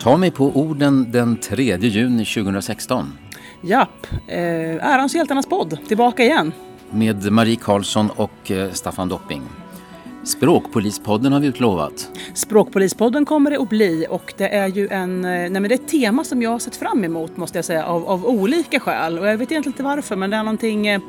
Ta mig på orden den 3 juni 2016. Japp, eh, Ärans hjältarnas podd, tillbaka igen. Med Marie Karlsson och eh, Staffan Dopping. Språkpolispodden har vi utlovat. Språkpolispodden kommer det att bli och det är ju en, eh, nej men det är ett tema som jag har sett fram emot måste jag säga av, av olika skäl. Och jag vet egentligen inte varför men det är någonting, eh,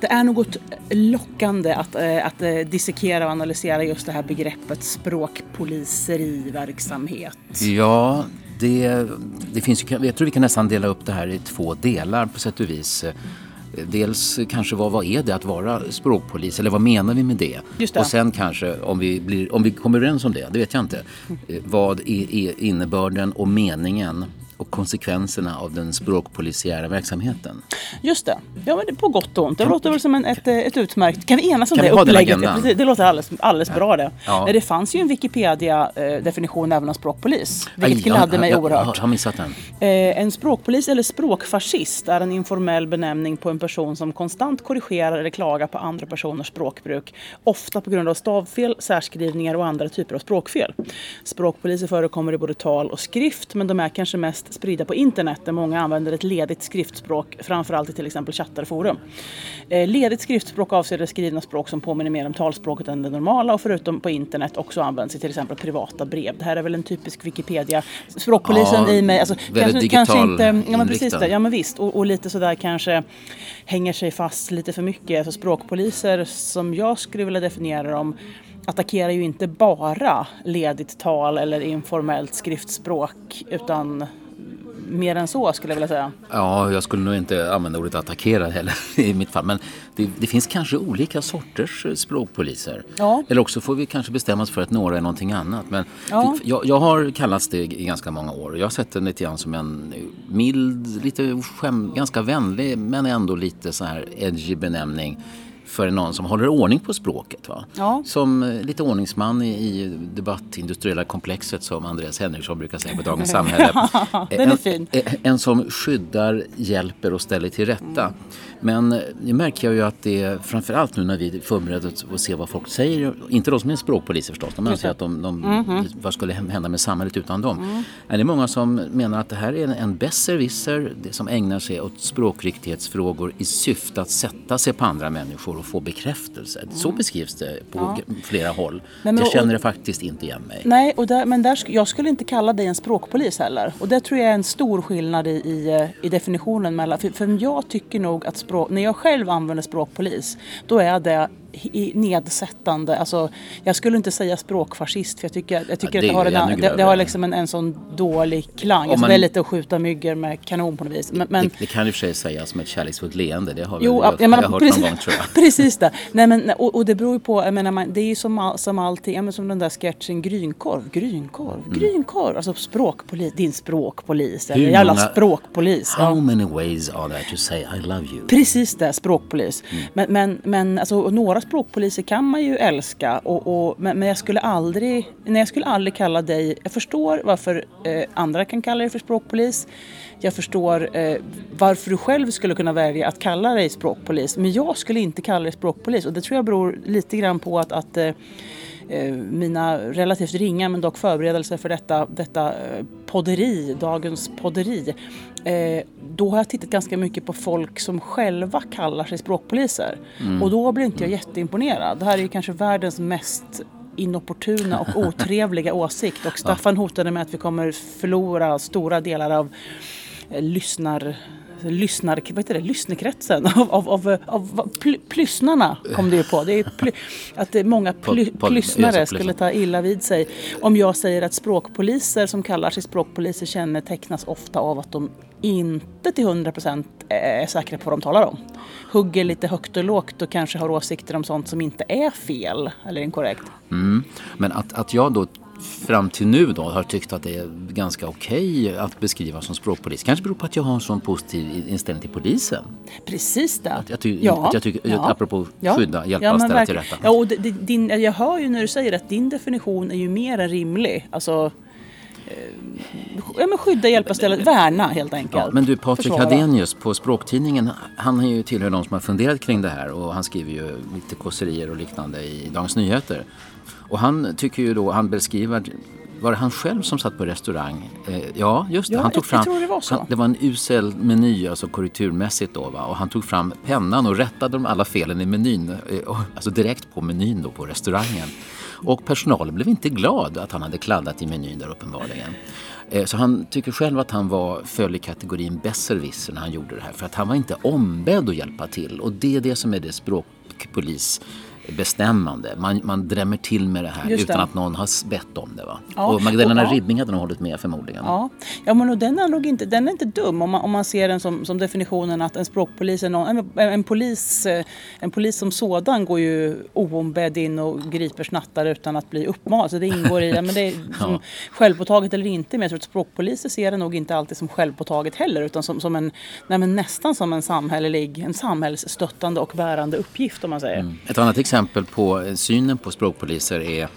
det är något lockande att, eh, att dissekera och analysera just det här begreppet språkpoliseriverksamhet. Ja, det, det finns jag tror vi kan nästan dela upp det här i två delar på sätt och vis. Dels kanske vad, vad är det att vara språkpolis eller vad menar vi med det? det. Och sen kanske om vi, blir, om vi kommer överens om det, det vet jag inte. Mm. Vad är, är innebörden och meningen och konsekvenserna av den språkpolisiära verksamheten. Just det. Ja, det på gott och ont. Det kan, låter väl som en, ett, ett utmärkt... Kan vi enas om det upplägget? Det, det låter alldeles, alldeles ja. bra det. Ja. Det fanns ju en Wikipedia-definition även av språkpolis. Vilket gladde mig oerhört. Jag har missat den. Eh, en språkpolis eller språkfascist är en informell benämning på en person som konstant korrigerar eller klagar på andra personers språkbruk. Ofta på grund av stavfel, särskrivningar och andra typer av språkfel. Språkpoliser förekommer i både tal och skrift men de är kanske mest spridda på internet där många använder ett ledigt skriftspråk, framförallt i till exempel chattar och forum. Eh, ledigt skriftspråk avser det skrivna språk som påminner mer om talspråket än det normala och förutom på internet också används i till exempel privata brev. Det här är väl en typisk Wikipedia. Språkpolisen ja, i mig, alltså, kanske, kanske inte, ja men precis det, ja men visst och, och lite sådär kanske hänger sig fast lite för mycket. Alltså språkpoliser som jag skulle vilja definiera dem attackerar ju inte bara ledigt tal eller informellt skriftspråk utan mer än så skulle jag vilja säga. Ja, jag skulle nog inte använda ordet attackera heller i mitt fall. Men det, det finns kanske olika sorters språkpoliser. Ja. Eller också får vi kanske bestämma oss för att några är någonting annat. Men ja. jag, jag, har kallats det i ganska många år. Jag har sett det lite grann som en mild, lite skäm, ganska vänlig men ändå lite så här edgy benämning för någon som håller ordning på språket. Va? Ja. Som eh, lite ordningsman i, i debattindustriella komplexet som Andreas Henriksson brukar säga på Dagens Samhälle. Fin. En, en, som skyddar, hjälper och ställer till rätta. Mm. Men eh, det märker jag ju att det är framförallt nu när vi förbereder oss att se vad folk säger. Inte de som är språkpoliser förstås. De anser att de, de mm -hmm. vad skulle hända med samhället utan dem. Mm. Det är många som menar att det här är en besserwisser som ägnar sig åt språkriktighetsfrågor i syfte att sätta sig på andra människor och få bekräftelse. Mm. Så beskrivs det på ja. flera håll. Men, men, jag känner det faktiskt inte igen mig. Nej, och där, men där, jag skulle inte kalla dig en språkpolis heller. Och det tror jag är en stor skillnad i, i, eh, i definitionen mellan... För, för jag tycker nog att språk, när jag själv använder språkpolis, då är det nedsättande. Alltså, jag skulle inte säga språkfascist för jag tycker, jag tycker ja, det, att det har, en, det, det, har liksom en, en sån dålig klang. Alltså, man, det är lite att skjuta myggor med kanon på något vis. Men, men, det, det, kan i och för sig sägas med ett kärleksfullt leende. Det har, jo, jag, jag, menar, jag hört precis, någon gång tror jag. Precis det. Nej, men, och, och det beror ju på, jag menar, man, det är ju som, all, som allting, ja, men som den där sketchen grynkorv, grynkorv, mm. grynkorv. Alltså språkpolis, din språkpolis. Eller jävla språkpolis. How ja. many ways are there to say I love you? Precis det, språkpolis. Mm. Men, men, men alltså, några språkpoliser kan man ju älska och, och men, men, jag skulle aldrig, nej, jag skulle aldrig kalla dig, jag förstår varför eh, andra kan kalla dig för språkpolis. Jag förstår eh, varför du själv skulle kunna välja att kalla dig språkpolis. Men jag skulle inte kalla dig språkpolis och det tror jag beror lite grann på att, att eh, eh mina relativt ringa men dock förberedelser för detta, detta eh, podderi, dagens podderi. Eh, då har jag tittat ganska mycket på folk som själva kallar sig språkpoliser. Mm. Och då blir inte jag jätteimponerad. Det här är ju kanske världens mest inopportuna och otrevliga åsikt. Och Staffan hotade med att vi kommer förlora stora delar av eh, lyssnar lyssnar, vad heter det, lyssnekretsen av, av, av, av pl, plyssnarna kom det ju på. Det är ply, att många ply, plyssnare skulle ta illa vid sig om jag säger att språkpoliser som kallar sig språkpoliser kännetecknas ofta av att de inte till 100% är säkra på vad de talar om. Hugger lite högt och lågt och kanske har åsikter om sånt som inte är fel eller inkorrekt. Mm. Men att, att jag då fram till nu då har tyckt att det är ganska okej okay att beskriva som språkpolis. Kanske beror på att jag har en sån positiv inställning till polisen. Precis det. Att jag, ty ja. att jag tycker, ja. apropå skydda, hjälpa, ja, ställa till rätta. Ja, och din, jag hör ju när du säger att din definition är ju mer än rimlig. Alltså, ja, men skydda, hjälpa, ställa, värna helt enkelt. Ja, men du Patrik Hadenius på Språktidningen, han är ju tillhör de som har funderat kring det här och han skriver ju lite kåserier och liknande i Dagens Nyheter. Och han tycker ju då, han beskriver var det han själv som satt på restaurang? Eh, ja, just det. Ja, han tog fram, det var. Han, det var en usel meny, alltså korrekturmässigt då. Va? Och han tog fram pennan och rättade de alla felen i menyn. eh, Alltså direkt på menyn då på restaurangen. Och personalen blev inte glad att han hade kladdat i menyn där uppenbarligen. Eh, Så han tycker själv att han var, föll i kategorin besserwisser när han gjorde det här. För att han var inte ombedd att hjälpa till. Och det är det som är det språkpolis bestämmande. Man, man drämmer till med det här Just utan det. att någon har bett om det. Va? Ja, Och Magdalena och- ja. Ribbing hade nog hållit med förmodligen. Ja, ja men och den är nog inte, den är inte dum om man, om man ser den som, som definitionen att en språkpolis är någon, en, en, polis, eh, en polis som sådan går ju oombedd in och griper snattare utan att bli uppmanad. Så det ingår i, ja, men det är Ja. självpåtaget eller inte. Men jag tror att språkpoliser ser det nog inte alltid som självpåtaget heller utan som, som en, nej, nästan som en samhällelig, en samhällsstöttande och bärande uppgift om man säger. Ett annat exempel exempel på synen på språkpoliser är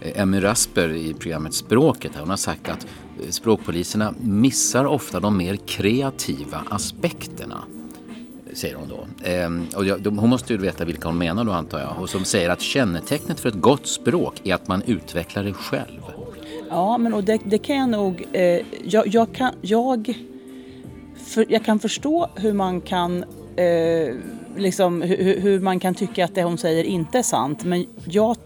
eh, Emmy Rasper i programmet Språket. Hon har sagt att eh, språkpoliserna missar ofta de mer kreativa aspekterna. Säger hon då. Ehm, och jag, hon måste ju veta vilka hon menar då antar jag. Och som säger att kännetecknet för ett gott språk är att man utvecklar det själv. Ja, men och det, det kan jag nog... Eh, jag, jag, kan, jag, för, jag kan förstå hur man kan... Eh, liksom, hur, hur man kan tycka att det hon säger inte är sant. Men jag...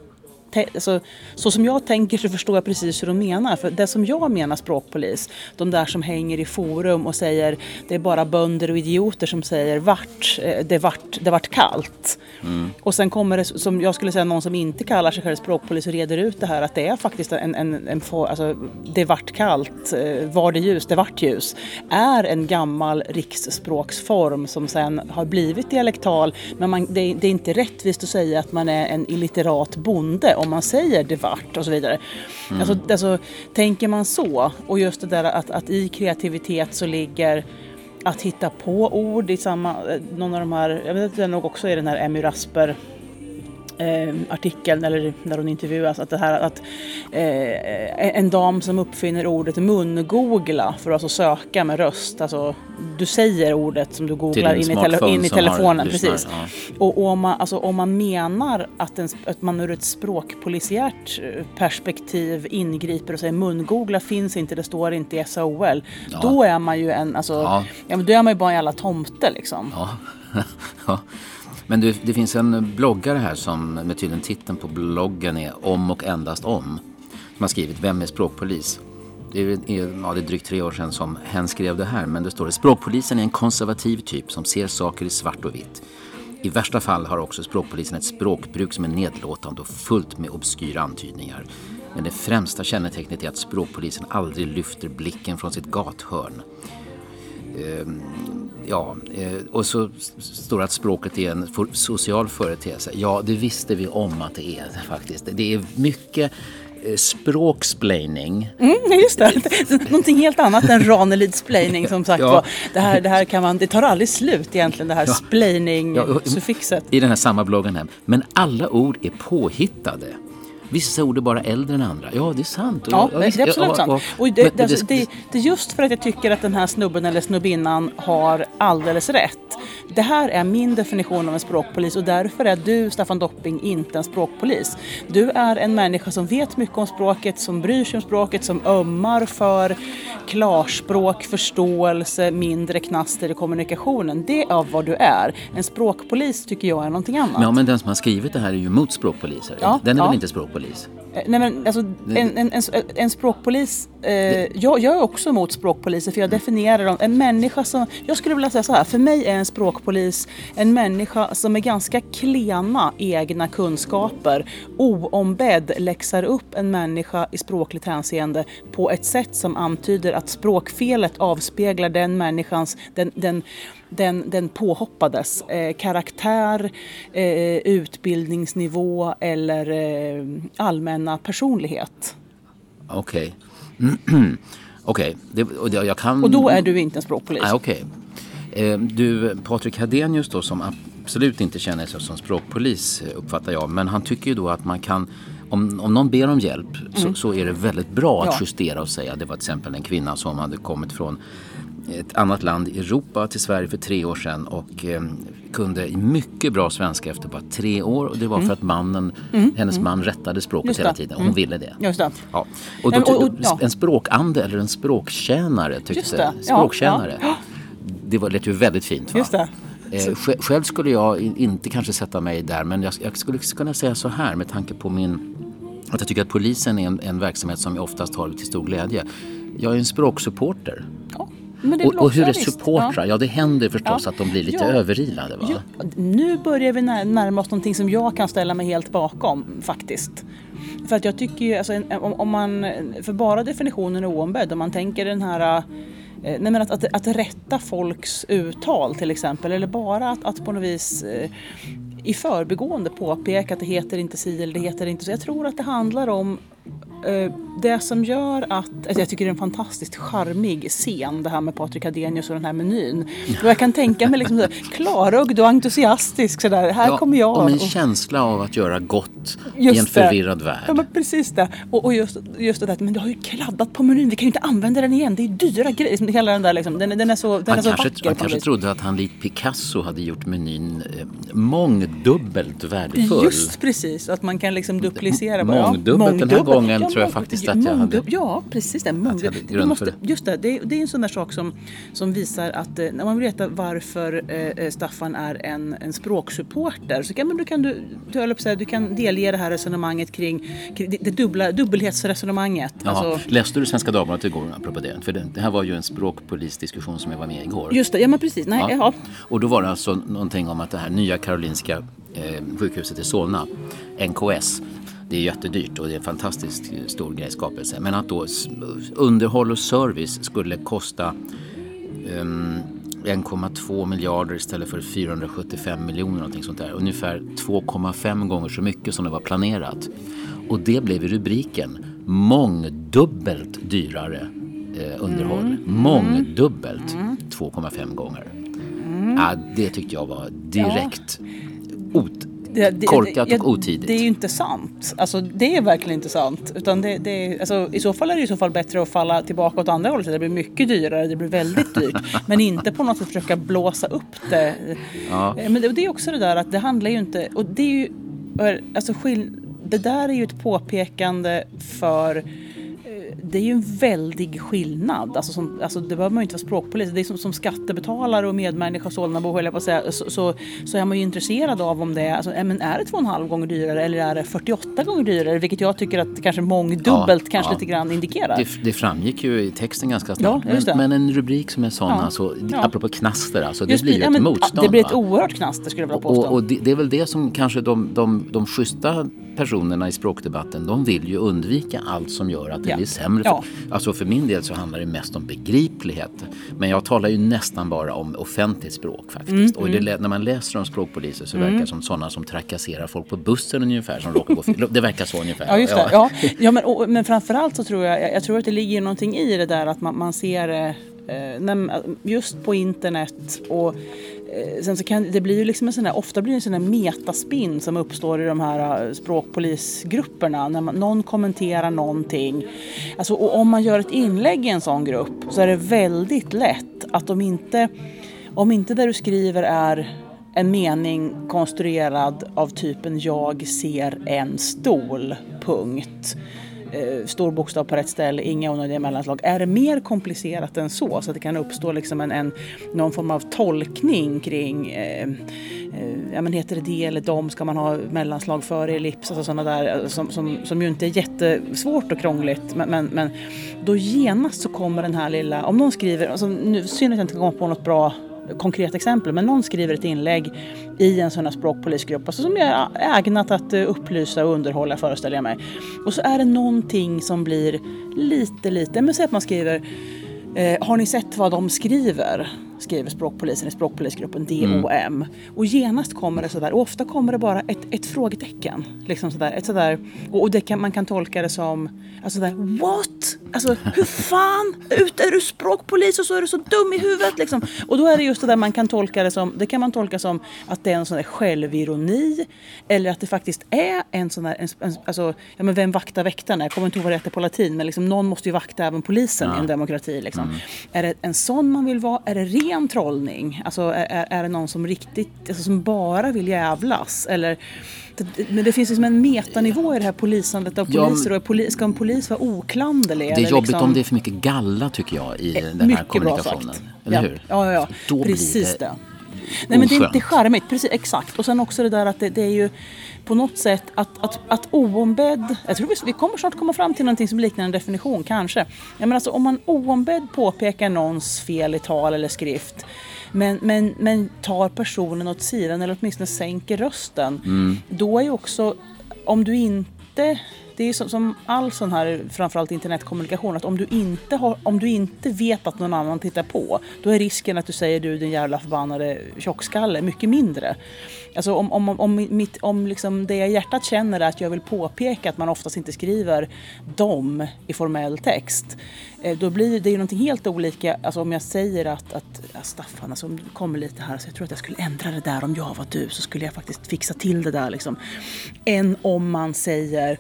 Alltså, så som jag tänker så förstår jag precis hur de menar. För det som jag menar språkpolis, de där som hänger i forum och säger det är bara bönder och idioter som säger vart, eh, det vart, det vart kallt. Och sen kommer det, som jag skulle säga, någon som inte kallar sig själv språkpolis och reder ut det här att det är faktiskt en, en, en alltså, det vart kallt, eh, var det ljus, det vart ljus, är en gammal riksspråksform som sen har blivit dialektal. Men man, det, är- det är inte rättvist att säga att man är en illiterat bonde om man säger det vart och så vidare. Alltså, alltså, tänker man så, och just det där att, att i kreativitet så ligger att hitta på ord i samma, eh, någon av de här, jag vet att det nog också är den här Emmy Rasper eh, artikeln eller när hon intervjuas att det här att eh, en dam som uppfinner ordet mungogla för att alltså söka med röst, alltså du säger ordet som du googlar in i, tele, in i telefonen. Precis. ja. Och, och om, man, alltså, om man menar att, en, att man ur ett språkpolisiärt eh, perspektiv ingriper och säger mungogla finns inte, det står inte i SOL. Ja. Då är man ju en, alltså, Ja. ja. då är man ju bara en jävla tomte liksom. Men det, det finns en bloggare här som med tydligen titeln på bloggen är Om och endast om. Som har skrivit Vem är språkpolis? Det är, ja, det är drygt tre år sedan som hen skrev det här men det står det Språkpolisen är en konservativ typ som ser saker i svart och vitt. I värsta fall har också språkpolisen ett språkbruk som är nedlåtande och fullt med obskyra antydningar. Men det främsta kännetecknet är att språkpolisen aldrig lyfter blicken från sitt gathörn. Ehm, ja, eh, och så står det att språket är en social företeelse. Ja, det visste vi om att det är faktiskt. Det är mycket eh, språksplaining. Mm, just det. Någonting helt annat än Ranelidsplaining som sagt Ja. var. Det här, det här kan man, det tar aldrig slut egentligen det här Ja, splaining-suffixet. I den här samma bloggen här. Men alla ord är påhittade. Vissa ord är bara äldre än andra. Ja, det är sant. Ja, det är absolut ja, sant. och- Och det, men alltså, det, det är just för att jag tycker att den här snubben eller snubbinnan har alldeles rätt. Det här är min definition av en språkpolis och därför är du, Staffan Dopping, inte en språkpolis. Du är en människa som vet mycket om språket, som bryr sig om språket, som ömmar för klarspråk, förståelse, mindre knaster i kommunikationen. Det är vad du är. En språkpolis tycker jag är någonting annat. Ja, men den som har skrivit det här är ju mot språkpoliser. Ja, den är ja. väl inte språkpolis? Eh, Nej men alltså en, en, en, en språkpolis, eh, jag, jag är också emot språkpoliser för jag definierar dem, en människa som, jag skulle vilja säga så här, för mig är en språkpolis en människa som med ganska klena egna kunskaper oombedd läxar upp en människa i språkligt hänseende på ett sätt som antyder att språkfelet avspeglar den människans, den, den den, den påhoppades eh, karaktär, eh, utbildningsnivå eller eh, allmänna personlighet. Okej. Och det- jag kan... Och då är du inte en språkpolis. Nej, okej. Eh, Du, Patrik Hadenius då som absolut inte känner sig som språkpolis eh, uppfattar jag. Men han tycker ju då att man kan, om, om någon ber om hjälp så, så är det väldigt bra att Mm. Ja. justera och säga. Det var till exempel en kvinna som hade kommit från ett annat land i Europa till Sverige för tre år sedan och eh, kunde mycket bra svenska efter bara tre år och det var för att mannen, hennes man rättade språket Mm. Just hela tiden och hon ville det. Just det. Ja. Och då, och- och- ja. En språkande eller en språktjänare tyckte det. Språktjänare. ja. Det var, lät ju väldigt fint. Va? Just det. Eh, sj- själv skulle jag in- inte kanske sätta mig där men jag, jag skulle kunna säga så här med tanke på min att jag tycker att polisen är en, en verksamhet som jag oftast har till stor glädje. Jag är en språksupporter. Ja. Och, och hur är ja, supportrar? Ja. det händer förstås Ja. att de blir lite Ja. överilade. Va? Ja, nu börjar vi när- närma oss någonting som jag kan ställa mig helt bakom faktiskt. För att jag tycker ju, alltså, om, om man, för bara definitionen är oombedd, om man tänker den här eh, Nej men att, att, att rätta folks uttal till exempel eller bara att, att på något vis eh, i förbigående påpeka att det heter inte si eller det heter inte så. Jag tror att det handlar om det som gör att, alltså jag tycker det är en fantastiskt charmig scen det här med Patrik Adenius och den här menyn. Och jag kan tänka mig liksom klarögd och entusiastisk sådär, här Ja, kommer jag. Om en och- känsla av att göra gott i en det. förvirrad värld. Ja men precis det. Och, och just, just det där, men du har ju kladdat på menyn, vi kan ju inte använda den igen, det är dyra grejer. Hela den där liksom, den, den är så, den Han är så kanske, vacker han kanske trodde att han likt Picasso hade gjort menyn eh, mångdubbelt värdefull. Just precis, att man kan liksom duplicera. Ja, Mångdubbelt den här gången tror jag mång- faktiskt att jag hade- Ja, precis det. Mångdub- hade grund måste. Just det, det är, det är en sån där sak som, som visar att eh, när man vill veta varför eh, eh, Staffan är en, en språksupporter så kan, men du, kan du, du, du kan delge det här resonemanget kring, kring det, det dubbla, dubbelhetsresonemanget. Jaha. Alltså, Läste du Svenska Dagbladet igår apropå det? För det, det här var ju en språkpolisdiskussion som jag var med i igår. just det, ja men precis. Nej, ja. Och då var det alltså någonting om att det här nya Karolinska eh, sjukhuset i Solna, NKS, det är jättedyrt och det är en fantastiskt stor grej, skapelse. Men att då underhåll och service skulle kosta ehm, 1,2 miljarder istället för 475 miljoner någonting sånt där. Ungefär 2,5 gånger så mycket som det var planerat. Och det blev i rubriken mångdubbelt dyrare eh, underhåll. Mm. Mångdubbelt 2,5 gånger. Ja, det tyckte jag var direkt ot- Det- det- korkat och otidigt. Det är ju inte sant. Alltså, det är verkligen inte sant. Utan det, det är, alltså, I så fall är det i så fall bättre att falla tillbaka åt andra hållet. Det blir mycket dyrare, det blir väldigt dyrt. men inte på något sätt försöka blåsa upp det. Ja. Eh, Men det, och det är också det där att det handlar ju inte... Och det är ju... Alltså, skill, det där är ju ett påpekande för det är ju en väldig skillnad. Alltså, som, alltså det behöver man ju inte vara språkpolis. Det är som, som skattebetalare och medmänniska Solnabo höll jag på att säga, så, så, så är man ju intresserad av om det är, alltså, men är det två och en halv gånger dyrare eller är det 48 gånger dyrare? Vilket jag tycker att kanske mångdubbelt Ja, kanske ja. lite grann indikerar. Det, det framgick ju i texten ganska snart. Ja, men, men en rubrik som är sån, Ja, alltså, ja. apropå knaster, alltså, det Just blir ju ett men, motstånd. Det blir ett oerhört knaster skulle jag vilja påstå. Och, och det, det är väl det som kanske de, de, de schyssta personerna i språkdebatten, de vill ju undvika allt som gör att det blir sämre. Ja. För, alltså för min del så handlar det mest om begriplighet. Men jag talar ju nästan bara om offentligt språk faktiskt. Mm, och det, lä- när man läser om språkpoliser så verkar det som sådana som trakasserar folk på bussen ungefär. Som råkar gå fel. Det verkar så ungefär. Ja, just det. Ja. Ja, men, och, men framförallt så tror jag, jag, tror att det ligger någonting i det där att man, man ser eh, när, just på internet och eh, Eh, sen så kan det blir ju liksom en sån där, ofta blir det en sån där metaspinn som uppstår i de här eh, språkpolisgrupperna när man, någon kommenterar någonting. Alltså, och om man gör ett inlägg i en sån grupp så är det väldigt lätt att om inte, om inte det du skriver är en mening konstruerad av typen jag ser en stol, punkt. Eh, stor bokstav på rätt ställe, inga onödiga mellanslag. Är det mer komplicerat än så, så att det kan uppstå liksom en, en, någon form av tolkning kring eh, eh, ja, men heter det det eller dom, ska man ha mellanslag före ellips, alltså sådana där eh, som, som, som ju inte är jättesvårt och krångligt. Men, men, men då genast så kommer den här lilla, om någon skriver, alltså, nu synd att jag inte kan komma på något bra konkret exempel, men någon skriver ett inlägg i en sån här språkpolisgrupp alltså som är ägnat att eh, upplysa och underhålla föreställer jag mig. Och så är det någonting som blir lite, lite, men säg att man skriver eh, har ni sett vad de skriver? Skriver språkpolisen i språkpolisgruppen DOM. Mm. Och genast kommer det sådär, och ofta kommer det bara ett, ett frågetecken. Liksom sådär, ett sådär, och, och det kan, man kan tolka det som, alltså där, what? Alltså hur fan, ut, är du språkpolis och så är du så dum i huvudet liksom. Och då är det just det där man kan tolka det som, det kan man tolka som att det är en sån där självironi. Eller att det faktiskt är en sån där, en, en, alltså, ja men vem vaktar väktarna? Jag kommer inte ihåg vad det heter på latin, men liksom, någon måste ju vakta även polisen ja. i en demokrati. Liksom. Mm. Är det en sån man vill vara? Är det ren trollning? Alltså är, är det någon som riktigt, alltså, som bara vill jävlas? Eller, men det finns liksom en metanivå i det här polisandet av poliser. Ja, och poli, ska en polis vara oklanderlig? Det är jobbigt liksom... om det är för mycket galla tycker jag i eh, den här kommunikationen. Eller ja. hur? Ja, ja, ja. Då precis det. det. Nej, men det är inte charmigt, precis exakt. Och sen också det där att det, det är ju på något sätt att, att, att oombedd, jag tror vi, vi kommer snart komma fram till någonting som liknar en definition, kanske. Ja, men alltså, om man oombedd påpekar någons fel i tal eller skrift men, men, men tar personen åt sidan eller åtminstone sänker rösten, mm. då är ju också, om du inte det är som, som all sån här, framförallt internetkommunikation, att om du, inte har, om du inte vet att någon annan tittar på, då är risken att du säger du din jävla förbannade tjockskalle mycket mindre. Alltså om, om, om, mitt, om liksom det jag hjärtat känner är att jag vill påpeka att man oftast inte skriver dom i formell text. Eh, då blir det ju någonting helt olika. Alltså om jag säger att, att ja, Staffan, alltså om du kommer lite här så jag tror att jag skulle ändra det där om jag var du så skulle jag faktiskt fixa till det där liksom. Än om man säger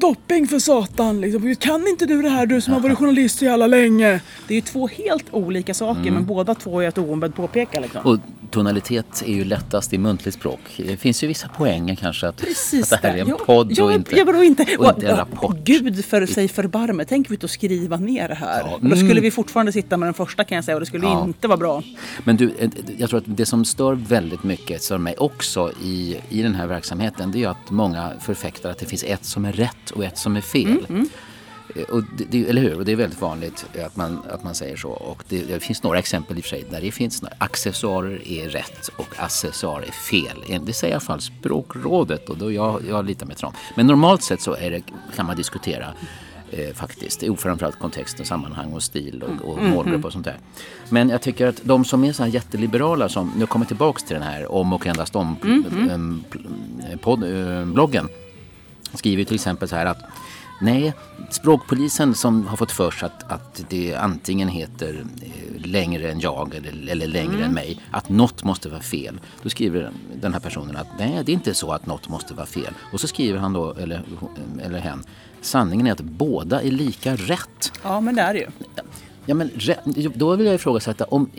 dopping för satan liksom. Kan inte du det här du som har varit journalist så jävla länge? Det är ju två helt olika saker mm. men båda två är ett oombedd påpeka liksom. Och tonalitet är ju lättast i muntligt språk. Det finns ju vissa poänger kanske att, Precis att det här är en podd ja, och, inte, ja, och, inte, och inte en rapport. Gud för sig förbarme. Tänk vi att skriva ner det här. Ja, mm. Då skulle vi fortfarande sitta med den första kan jag säga och det skulle ja. inte vara bra. Men du, eh, jag tror att det som stör väldigt mycket, stör mig också i, i den här verksamheten, det är ju att många förfäktar att det finns ett som är rätt och ett som är fel. Mm, mm. Eh, och det, eller hur? Och det är väldigt vanligt att man, att man säger så. Och det, det finns några exempel i och för sig där det finns accessoarer är rätt och accessoarer är fel. Det säger i alla fall språkrådet och då jag, jag litar mig till dem. Men normalt sett så är det, kan man diskutera eh, faktiskt. Framförallt kontext och sammanhang och stil och, och mm, målgrupp mm. och sånt där. Men jag tycker att de som är så här jätteliberala som, nu kommer tillbaks till den här om och endast om mm, mm. Pod, bloggen skriver till exempel så här att Nej, språkpolisen som har fått för sig att, att det antingen heter eh, längre än jag eller, eller längre mm. än mig, att något måste vara fel. Då skriver den här personen att nej, det är inte så att något måste vara fel. Och så skriver han då, eller, eller hen, sanningen är att båda är lika rätt. Ja, men det är det ju. Ja, men då vill jag ifrågasätta om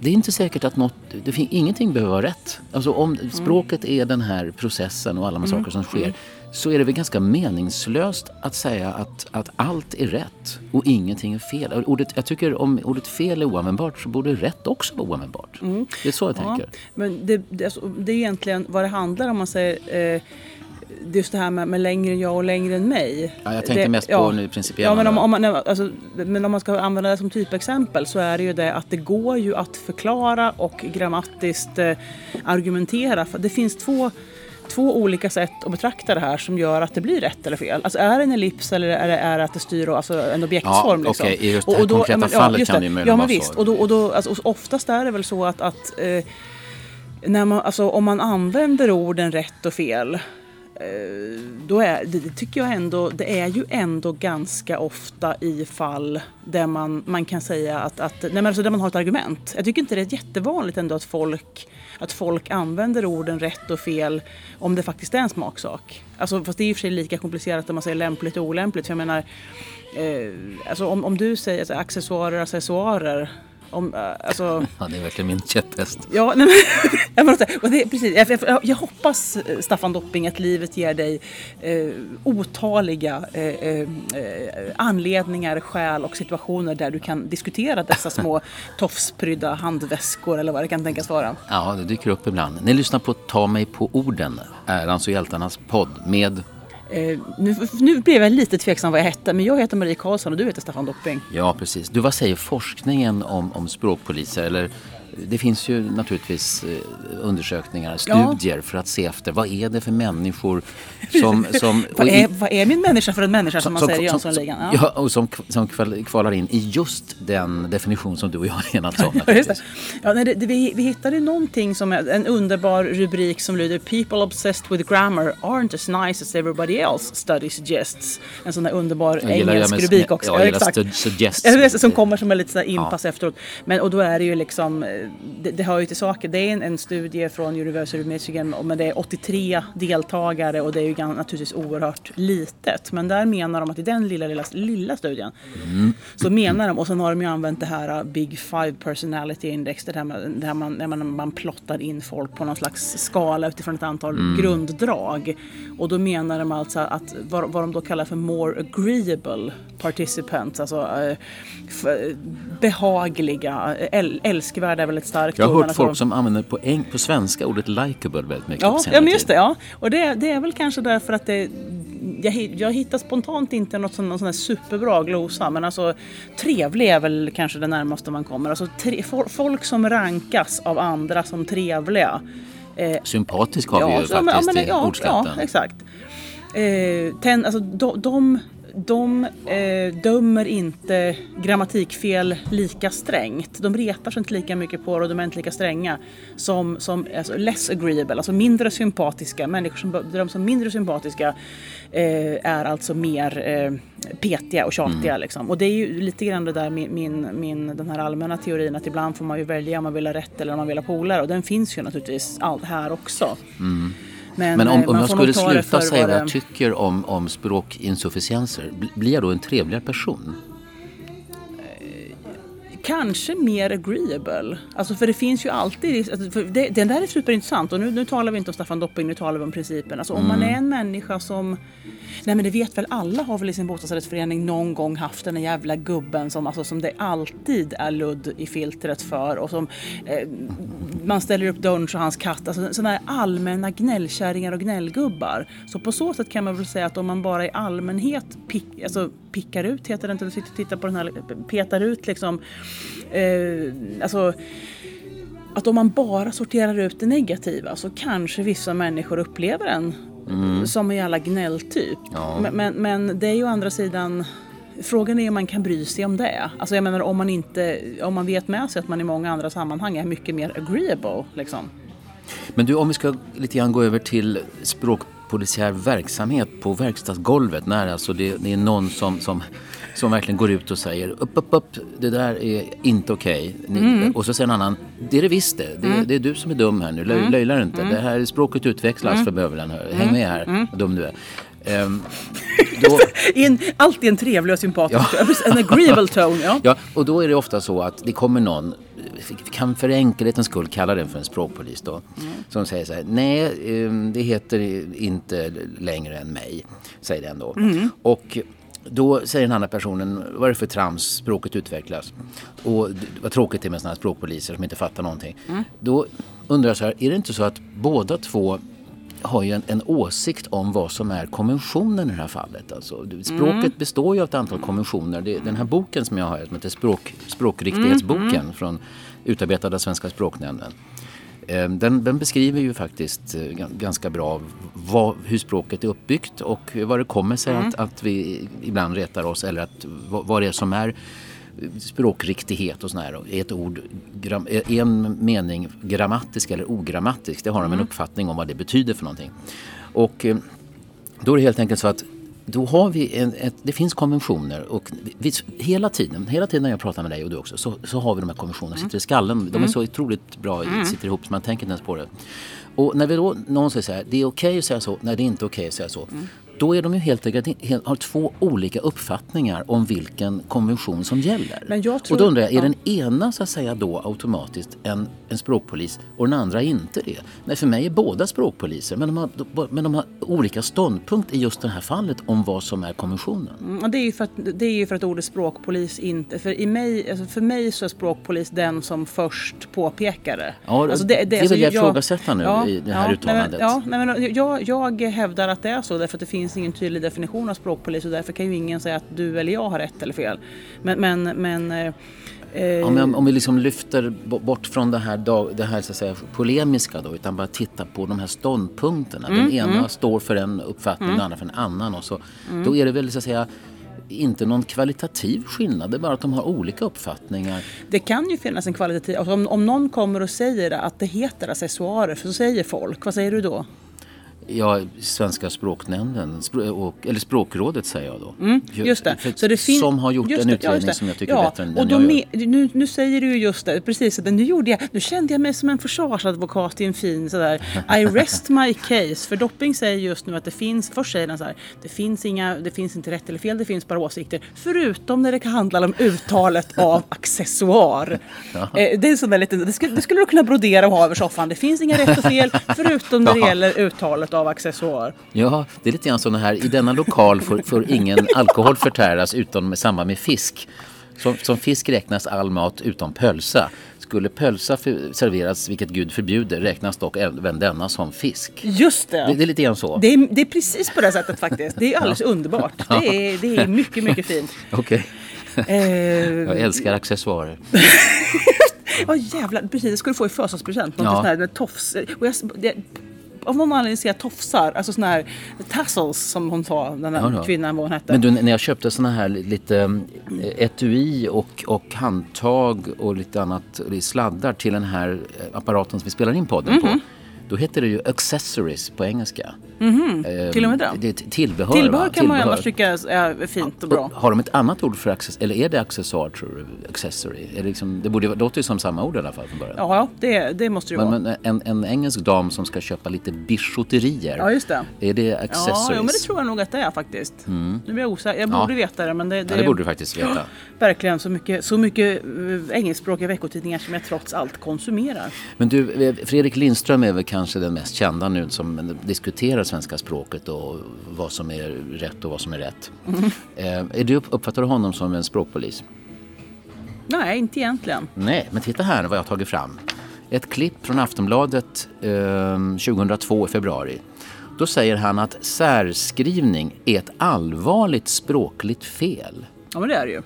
det är inte säkert att något, det finns, ingenting behöver vara rätt. Alltså om mm. språket är den här processen och alla de mm. saker som sker mm så är det väl ganska meningslöst att säga att, att allt är rätt och ingenting är fel. Ordet, jag tycker om ordet fel är oanvändbart så borde rätt också vara oanvändbart. Mm. Det är så jag ja, tänker. Men det, det, alltså, det, är egentligen vad det handlar om. Man säger, eh, just det här med, med, längre än jag och längre än mig. Ja, jag tänkte det, mest på ja, nu principiella. Ja, men om, om man, alltså, men om man ska använda det som typexempel så är det ju det att det går ju att förklara och grammatiskt eh, argumentera. För det finns två två olika sätt att betrakta det här som gör att det blir rätt eller fel. Alltså är det en ellips eller är det, är det att det styr alltså en objektsform? Ja, liksom? Okej, okay. i just det här och då, konkreta men, fallet ja, kan det ju möjligen ja, men visst. Och, då, och då, alltså, oftast är det väl så att, att eh, när man, alltså, om man använder orden rätt och fel Eh, då är, det tycker jag ändå, det är ju ändå ganska ofta i fall där man, man kan säga att, att nej men alltså där man har ett argument. Jag tycker inte det är jättevanligt ändå att folk att folk använder orden rätt och fel om det faktiskt är en smaksak. Alltså, fast det är i och för sig lika komplicerat om man säger lämpligt och olämpligt. För jag menar, eh, alltså om, om du säger alltså, accessoarer, accessoarer om, eh, alltså... Ja, det är verkligen min käpphäst. Ja, nej, men, jag, och det, precis, jag, jag, jag, hoppas, eh, Staffan Dopping, att livet ger dig eh, otaliga eh, eh, anledningar, skäl och situationer där du kan diskutera dessa små tofsprydda handväskor eller vad det kan tänkas vara. Ja, det dyker upp ibland. Ni lyssnar på Ta mig på orden, Ärans och hjältarnas podd med Eh, nu, nu blev jag lite tveksam vad jag hette, men jag heter Marie Karlsson och du heter Staffan Dopping. Ja, precis. Du, vad säger forskningen om, om språkpoliser? Eller det finns ju naturligtvis eh, undersökningar, studier ja. för att se efter vad är det för människor som... som vad, är, vad är min människa för en människa som, som man säger i Jönssonligan? Ja. ja, och som, som kvalar in i just den definition som du och jag har enats om. ja, just det. Ja, nej, det, vi, vi hittade någonting som är en underbar rubrik som lyder People obsessed with grammar aren't as nice as everybody else study suggests. En sån där underbar engelsk rubrik också. Ja, jag gillar suggests. Som kommer som en lite inpass efteråt. Men, och då är det ju liksom, det, det hör ju till saken. Det är en, en, studie från University of Michigan men det är 83 deltagare och det är ju naturligtvis oerhört litet. Men där menar de att i den lilla, lilla, lilla studien mm. så menar de, och sen har de ju använt det här uh, Big Five Personality Index, med, det här man, när man, man plottar in folk på någon slags skala utifrån ett antal mm. grunddrag. Och då menar de alltså att vad, vad de då kallar för more agreeable participants, alltså uh, behagliga, älskvärda är väl ett starkt. Jag har hört folk som använder på, eng, på svenska ordet likeable väldigt mycket. Ja, ja men just det. Ja. Och det, det är väl kanske därför att det, jag, jag hittar spontant inte något sån, någon sån här superbra glosa men alltså trevlig är väl kanske det närmaste man kommer. Alltså tre, folk som rankas av andra som trevliga. Eh, Sympatisk har ja, vi ju faktiskt ja, men, ja, i ordskatten. Ja, exakt. Eh, ten, alltså, de, de de eh, dömer inte grammatikfel lika strängt. De retar sig inte lika mycket på det och de är inte lika stränga som, som alltså less agreeable, alltså mindre sympatiska. Människor som bedöms som mindre sympatiska eh, är alltså mer eh, petiga och tjatiga. Mm. Liksom. Och det är ju lite grann det där min, min, min, den här allmänna teorin att ibland får man ju välja om man vill ha rätt eller om man vill ha polare och den finns ju naturligtvis all, här också. Mm. Men, Men om, eh, om jag skulle sluta säga vad jag tycker om, om språkinsufficienser, blir jag då en trevligare person? kanske mer agreeable. Alltså för det finns ju alltid, alltså det, den där är superintressant och nu, nu talar vi inte om Staffan Dopping, nu talar vi om principen. Alltså om mm. man är en människa som, nej men det vet väl alla har väl i sin bostadsrättsförening någon gång haft den där jävla gubben som, alltså, som det alltid är ludd i filtret för och som eh, man ställer upp dörren så hans katt, alltså sådana här allmänna gnällkärringar och gnällgubbar. Så på så sätt kan man väl säga att om man bara i allmänhet pick, alltså, pickar ut, heter det inte, sitter och tittar på den här, petar ut liksom eh, alltså, att om man bara sorterar ut det negativa så kanske vissa människor upplever en mm. som en jävla gnälltyp. Ja. Men, men, men, det är ju å andra sidan Frågan är om man kan bry sig om det. Alltså jag menar om man inte, om man vet med sig att man i många andra sammanhang är mycket mer agreeable liksom. Men du, om vi ska lite grann gå över till språkpolisiär verksamhet på verkstadsgolvet. När alltså det, det är någon som, som som verkligen går ut och säger upp, upp, upp, det där är inte okej. Okay. Mm. Och så säger en annan, det är det visst det. Det, mm. det är du som är dum här nu, Löj, mm. löjlar inte. Mm. Det här språket utvecklas mm. för bövelen. Häng mm. med här, mm. vad dum du är. Um, då... en, alltid en trevlig och sympatisk, ja. en agreeable tone. Ja. ja, och då är det ofta så att det kommer någon, vi kan för enkelhetens skull kalla den för en språkpolis då, mm. som säger så här, nej ehm, det heter inte längre än mig, säger den då. Mm. Och då säger den andra personen, vad är det för trams, språket utvecklas. Och vad tråkigt det är med sådana här språkpoliser som inte fattar någonting. Mm. Då undrar jag så här, är det inte så att båda två har ju en, en, åsikt om vad som är konventionen i det här fallet. Alltså, språket mm. består ju av ett antal konventioner. Det, den här boken som jag har som heter Språk, Språkriktighetsboken mm. från utarbetad av Svenska språknämnden. Ehm, den, den, beskriver ju faktiskt eh, ganska bra vad, hur språket är uppbyggt och vad det kommer sig mm. att, att vi ibland retar oss eller att, vad, vad det är som är språkriktighet och sådär. Ett ord, en mening grammatisk eller ogrammatisk, det har de en mm. uppfattning om vad det betyder för någonting. Och eh, då är det helt enkelt så att då har vi en, ett, det finns konventioner och vi, hela tiden, hela tiden när jag pratar med dig och du också så, så har vi de här konventionerna mm. sitter i skallen. De är mm. så otroligt bra, mm. sitter ihop så man tänker inte ens på det. Och när vi då, någon säger så här, det är okej okay att säga så, nej det är inte okej okay att säga så. Mm. Då är de ju helt enkelt, har två olika uppfattningar om vilken konvention som gäller. Tror, och då undrar jag, är ja. den ena så att säga då automatiskt en, en språkpolis och den andra inte det? Nej, för mig är båda språkpoliser men de, har, men de har olika ståndpunkt i just det här fallet om vad som är konventionen. Mm, det, är ju för att, det är ju för att ordet språkpolis inte, för, i mig, alltså för mig så är språkpolis den som först påpekar det. Ja, alltså det, det, det vill jag, ifrågasätta nu ja, i det här ja, uttalandet. Nej, ja, nej, men jag, jag hävdar att det är så därför att det finns finns ingen tydlig definition av språkpolis och därför kan ju ingen säga att du eller jag har rätt eller fel. Men, men, men eh, Ja, men om vi liksom lyfter bort från det här, dag, det här så att säga, polemiska då, utan bara tittar på de här ståndpunkterna. Mm, den ena mm. står för en uppfattning, mm. den andra för en annan. Och så, mm. Då är det väl så att säga inte någon kvalitativ skillnad, det är bara att de har olika uppfattningar. Det kan ju finnas en kvalitativ, alltså om, om någon kommer och säger att det heter accessoarer, så säger folk, vad säger du då? Ja, Svenska språknämnden, eller Språkrådet säger jag då. Mm, just det. Så det fin- som har gjort en utredning ja, som jag tycker ja, är bättre än den och jag gör. Nu, nu säger du just det, precis. Nu, gjorde jag, nu kände jag mig som en försvarsadvokat i en fin sådär I rest my case. För Dopping säger just nu att det finns, först säger han så här, det finns, inga, det finns inte rätt eller fel, det finns bara åsikter. Förutom när det kan handla om uttalet av accessoar. Ja. Eh, det, är sån lite, det, skulle, det skulle du kunna brodera och ha över soffan. Det finns inga rätt och fel, förutom när det gäller uttalet av accessoar. Ja, det är lite grann sådana här, i denna lokal får, får ingen alkohol förtäras utom i samband med fisk. Som, som fisk räknas all mat utom pölsa. Skulle pölsa serveras, vilket Gud förbjuder, räknas dock även denna som fisk. Just det. Det, det är lite grann så. Det är, det är, precis på det sättet faktiskt. Det är alldeles ja. underbart. Det är, det är mycket, mycket fint. Okej. Okay. Eh, jag älskar accessoarer. Ja oh, jävlar, precis. Det skulle du få i födelsedagspresent. Något ja. sånt här med tofs. Och jag, det, av någon anledning ser jag tofsar, alltså sådana här tassels som hon sa, den där ja, kvinnan vad hon hette. Men du, när jag köpte sådana här lite eh, etui och, och handtag och lite annat sladdar till den här eh, apparaten som vi spelar in podden mm -hmm. på mhm. Då heter det ju accessories på engelska. Mm -hmm. eh, Till och med det? det är tillbehör. Tillbehör va? kan tillbehör. man annars tycka är fint och bra. Har de ett annat ord för accessory? Eller är det accessoar tror du? Accessory? Är det, liksom, det borde, låter ju som samma ord i alla fall från början. Ja, det, det måste det men, vara. Men en, en engelsk dam som ska köpa lite bijouterier. Ja, just det. Är det accessories? Ja, jo, men det tror jag nog att det är faktiskt. Mm. Nu blir jag osäker. Jag borde ja. veta det. Men det, det, ja, det borde du faktiskt veta. Verkligen så mycket, så mycket eh, engelskspråkiga veckotidningar som jag trots allt konsumerar. Men du, eh, Fredrik Lindström är väl kanske den mest kända nu som diskuterar svenska språket och vad som är rätt och vad som är rätt. Mm. Är du, uppfattar du honom som en språkpolis? Nej, inte egentligen. Nej, men titta här vad jag har tagit fram. Ett klipp från Aftonbladet eh, 2002 i februari. Då säger han att särskrivning är ett allvarligt språkligt fel. Ja, men det är det ju.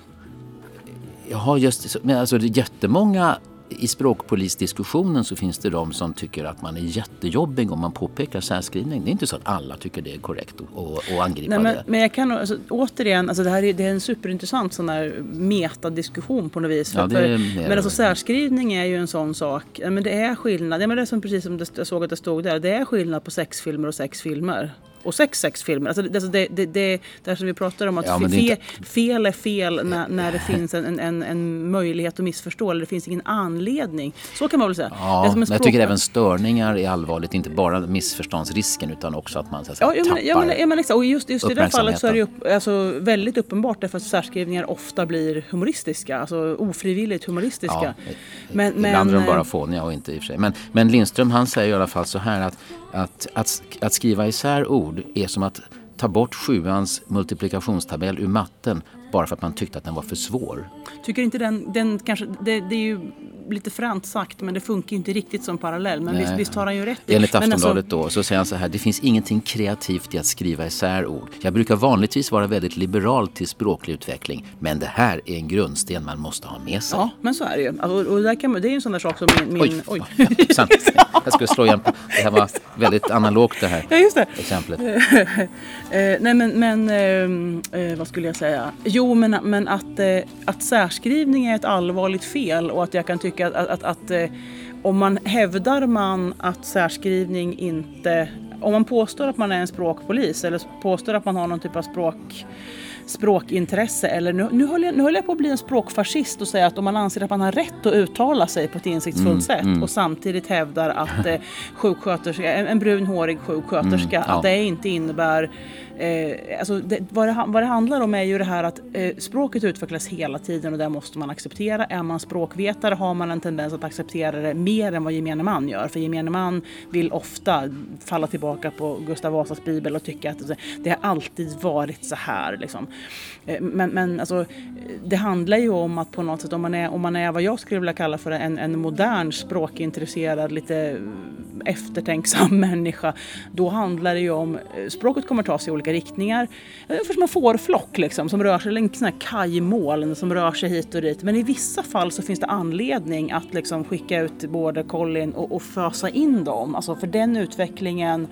Jaha, just men alltså det är jättemånga i språkpolisdiskussionen så finns det de som tycker att man är jättejobbig om man påpekar särskrivning. Det är inte så att alla tycker det är korrekt att angripa Nej, men, det. Men jag kan alltså, återigen, alltså det här är, det är en superintressant sån där metadiskussion på något vis. Ja, för, men alltså särskrivning är ju en sån sak. Men det är skillnad, ja, men det är som precis som det, jag såg att det stod där. Det är skillnad på sexfilmer och sexfilmer och sex sexfilmer. Alltså det, det, det, det, det som vi pratar om att ja, fe, inte... fel är fel när, när det finns en, en, en möjlighet att missförstå eller det finns ingen anledning. Så kan man väl säga. Ja, men jag tycker även störningar är allvarligt. Inte bara missförståndsrisken utan också att man så att säga, ja, tappar ja, men, men exakt. Och just, just i det här fallet så är det upp, alltså, väldigt uppenbart därför att särskrivningar ofta blir humoristiska. Alltså ofrivilligt humoristiska. Ja, men, ibland är de bara fåniga och inte i och för sig. Men, men Lindström han säger i alla fall så här att att, att, att skriva isär ord är som att ta bort sjuans multiplikationstabell ur matten bara för att man tyckte att den var för svår. Tycker inte den, den kanske, det, det är ju lite fränt sagt men det funkar ju inte riktigt som parallell. Men visst, visst har han ju rätt. Enligt alltså- Aftonbladet alltså... då så säger han så här, det finns ingenting kreativt i att skriva isär ord. Jag brukar vanligtvis vara väldigt liberal till språklig utveckling men det här är en grundsten man måste ha med sig. Ja, men så är det ju. Alltså, och där kan, det är ju en sån där sak som min... min oj, oj. Ja, jag skulle slå igen på. Det här var väldigt analogt det här ja, just det. exemplet. Eh, nej men, men eh, eh, vad skulle jag säga? Jo men, men att, eh, att särskrivning är ett allvarligt fel och att jag kan tycka att, att, att, eh, om man hävdar man att särskrivning inte... Om man påstår att man är en språkpolis eller påstår att man har någon typ av språk språkintresse eller nu, nu, håller jag, nu håller jag på att bli en språkfascist och säga att om man anser att man har rätt att uttala sig på ett insiktsfullt mm, sätt mm. och samtidigt hävdar att eh, sjuksköterska, en, en brunhårig sjuksköterska, mm, ja. att det inte innebär Eh, alltså det, vad, det, vad det handlar om är ju det här att eh, språket utvecklas hela tiden och det måste man acceptera. Är man språkvetare har man en tendens att acceptera det mer än vad gemene man gör. För gemene man vill ofta falla tillbaka på Gustav Vasas bibel och tycka att det har alltid varit så här. Liksom. Eh, men men alltså, det handlar ju om att på något sätt om man är, om man är vad jag skulle vilja kalla för en, en modern språkintresserad, lite eftertänksam människa. Då handlar det ju om, eh, språket kommer ta sig olika olika riktningar. Eh, Ungefär som en fårflock liksom, som rör sig, eller en sån här kajmoln som rör sig hit och dit. Men i vissa fall så finns det anledning att liksom skicka ut border collien och, och fösa in dem. Alltså för den utvecklingen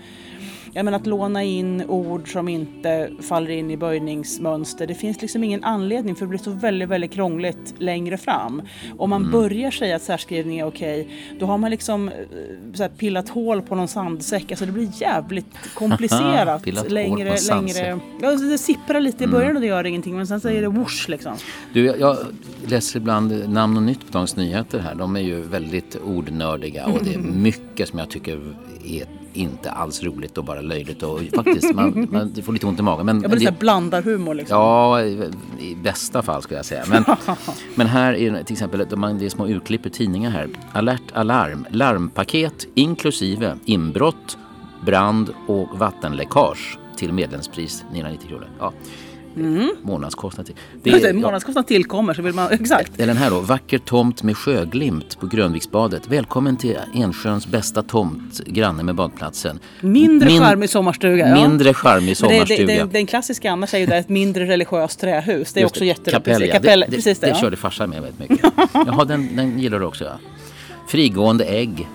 jag menar att låna in ord som inte faller in i böjningsmönster. Det finns liksom ingen anledning för det blir så väldigt, väldigt krångligt längre fram. Om man mm. börjar säga att särskrivning är okej, då har man liksom eh, så pillat hål på någon sandsäck. Alltså det blir jävligt komplicerat. längre, längre. Ja, det sipprar lite i mm. början mm. och det gör ingenting men sen är det whoosh liksom. Du, jag, jag läser ibland Namn och Nytt på Dagens Nyheter här. De är ju väldigt ordnördiga och det är mycket som jag tycker är inte alls roligt och bara löjligt och faktiskt man, man får lite ont i magen. Men, jag blir blandar humor liksom. Ja, i, i, bästa fall skulle jag säga. Men, men här är till exempel det är små urklipp ur tidningar här. Alert alarm, larmpaket inklusive inbrott, brand och vattenläckage till medlemspris 990 kronor. Ja. Mm. Månadskostnad till. Det är, månadskostnad tillkommer så vill man, exakt. Är den här då, vacker tomt med sjöglimt på Grönviksbadet. Välkommen till Ensjöns bästa tomt, granne med badplatsen. Mindre Min, charmig sommarstuga. Ja. Mindre charmig sommarstuga. Det, det, det, den klassiska annars är ju det ett mindre religiöst trähus. Det är Just också jätteroligt. Kapell, Kapell, det, precis det, det, det körde farsan med väldigt mycket. Jaha, den, den gillar du också ja. Frigående ägg.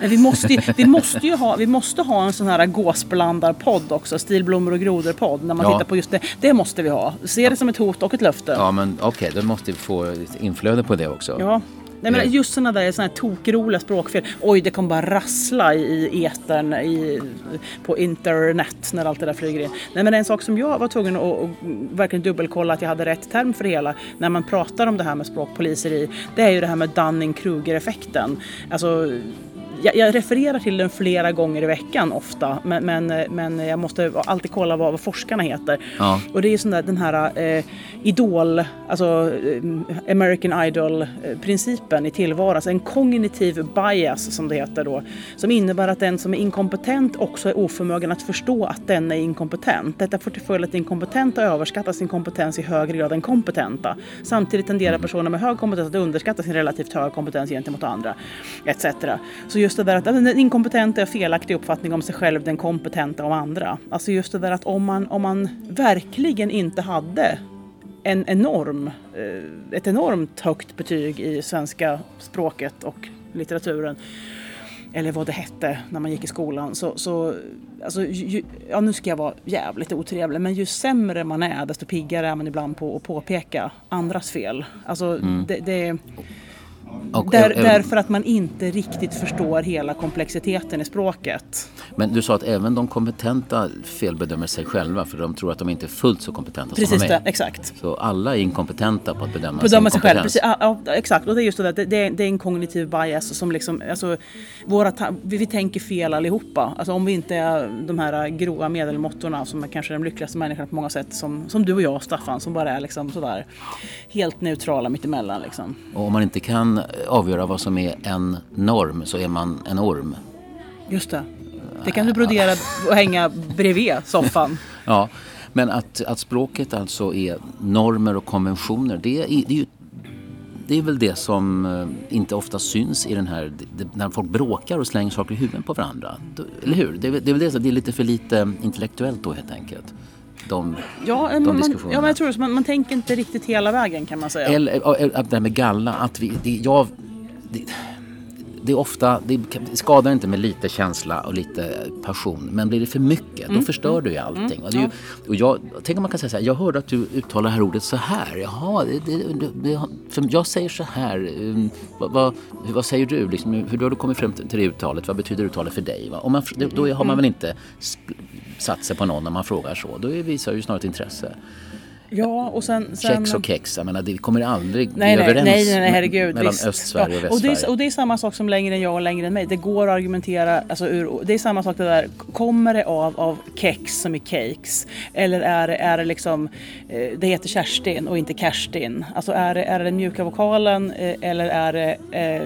Men vi måste, vi måste ju ha, vi måste ha en sån här gåsblandarpodd också. Stilblommor och grodor-podd. När man ja. tittar på just det. Det måste vi ha. Se det som ett hot och ett löfte. Ja men okej, okay, då måste vi få inflöde på det också. Ja. Nej, men just sådana där såna här tokroliga språkfel. Oj, det kommer bara rassla i etern i, på internet när allt det där flyger in. Nej, men en sak som jag var tvungen att, att verkligen dubbelkolla att jag hade rätt term för det hela när man pratar om det här med språkpoliser i, det är ju det här med Dunning-Kruger-effekten. Alltså jag, jag, refererar till den flera gånger i veckan ofta men, men, men jag måste alltid kolla vad, vad forskarna heter. Ja. Och det är sån där, den här eh, Idol, alltså eh, American Idol-principen i tillvaron, alltså en kognitiv bias som det heter då, som innebär att den som är inkompetent också är oförmögen att förstå att den är inkompetent. Detta får till följd att inkompetenta överskattar sin kompetens i högre grad än kompetenta. Samtidigt tenderar personer med hög kompetens att underskatta sin relativt höga kompetens gentemot andra, etc. Så just det där att den inkompetenta är felaktig uppfattning om sig själv, den kompetenta om andra. Alltså just det där att om man, om man verkligen inte hade en enorm, eh, ett enormt högt betyg i svenska språket och litteraturen eller vad det hette när man gick i skolan. Så, så alltså, ju, ja, nu ska jag vara jävligt otrevlig, men ju sämre man är desto piggare är man ibland på att påpeka andras fel. Alltså, mm. det, det och, Där, även, därför att man inte riktigt förstår hela komplexiteten i språket. Men du sa att även de kompetenta felbedömer sig själva för de tror att de inte är fullt så kompetenta Precis som de är. Det, exakt. Så alla är inkompetenta på att bedöma, bedöma sin sig själv. Precis, ja, exakt, och det är just det, det, det, är, det är en kognitiv bias som liksom, alltså, våra vi, vi tänker fel allihopa. Alltså om vi inte är de här grova medelmåttorna som är kanske de lyckligaste människorna på många sätt som, som du och jag Staffan som bara är liksom sådär helt neutrala mittemellan liksom. Och om man inte kan avgöra vad som är en norm så är man en orm. Just det. Det kan du brodera och hänga bredvid soffan. ja, men att, att språket alltså är normer och konventioner det är, det är ju det är väl det som eh, inte ofta syns i den här, när folk bråkar och slänger saker i huvudet på varandra. Eller hur? Det är, det är väl det, det är lite för lite intellektuellt då helt enkelt de, ja, de man, diskussionerna. Ja, men jag tror det. Man, man tänker inte riktigt hela vägen kan man säga. Eller det där med galla. Att vi, det, jag, det, det är ofta, det skadar inte med lite känsla och lite passion. Men blir det för mycket, mm. då förstör du ju mm. allting. Mm. Och, ju, och jag, tänk om man kan säga så här, jag hörde att du uttalar det här ordet så här. Jaha, det, det, för jag säger så här. Um, vad, vad, vad, säger du? Liksom, hur har du kommit fram till det uttalet? Vad betyder uttalet för dig? Va? Man, då har man mm. väl inte satt sig på någon när man frågar så. Då visar ju snarare ett intresse. Ja, och sen, sen... Kex och kex, jag menar, det kommer aldrig nej, bli överens nej, nej, herregud, mellan Östsverige och Västsverige. Och det, är, och det är samma sak som längre än jag och längre än mig. Det går att argumentera, alltså ur, det är samma sak det där, kommer det av, av kex som i cakes? Eller är det, är det liksom, eh, det heter Kerstin och inte Kerstin? Alltså är det, är det den mjuka vokalen eh, eller är det eh,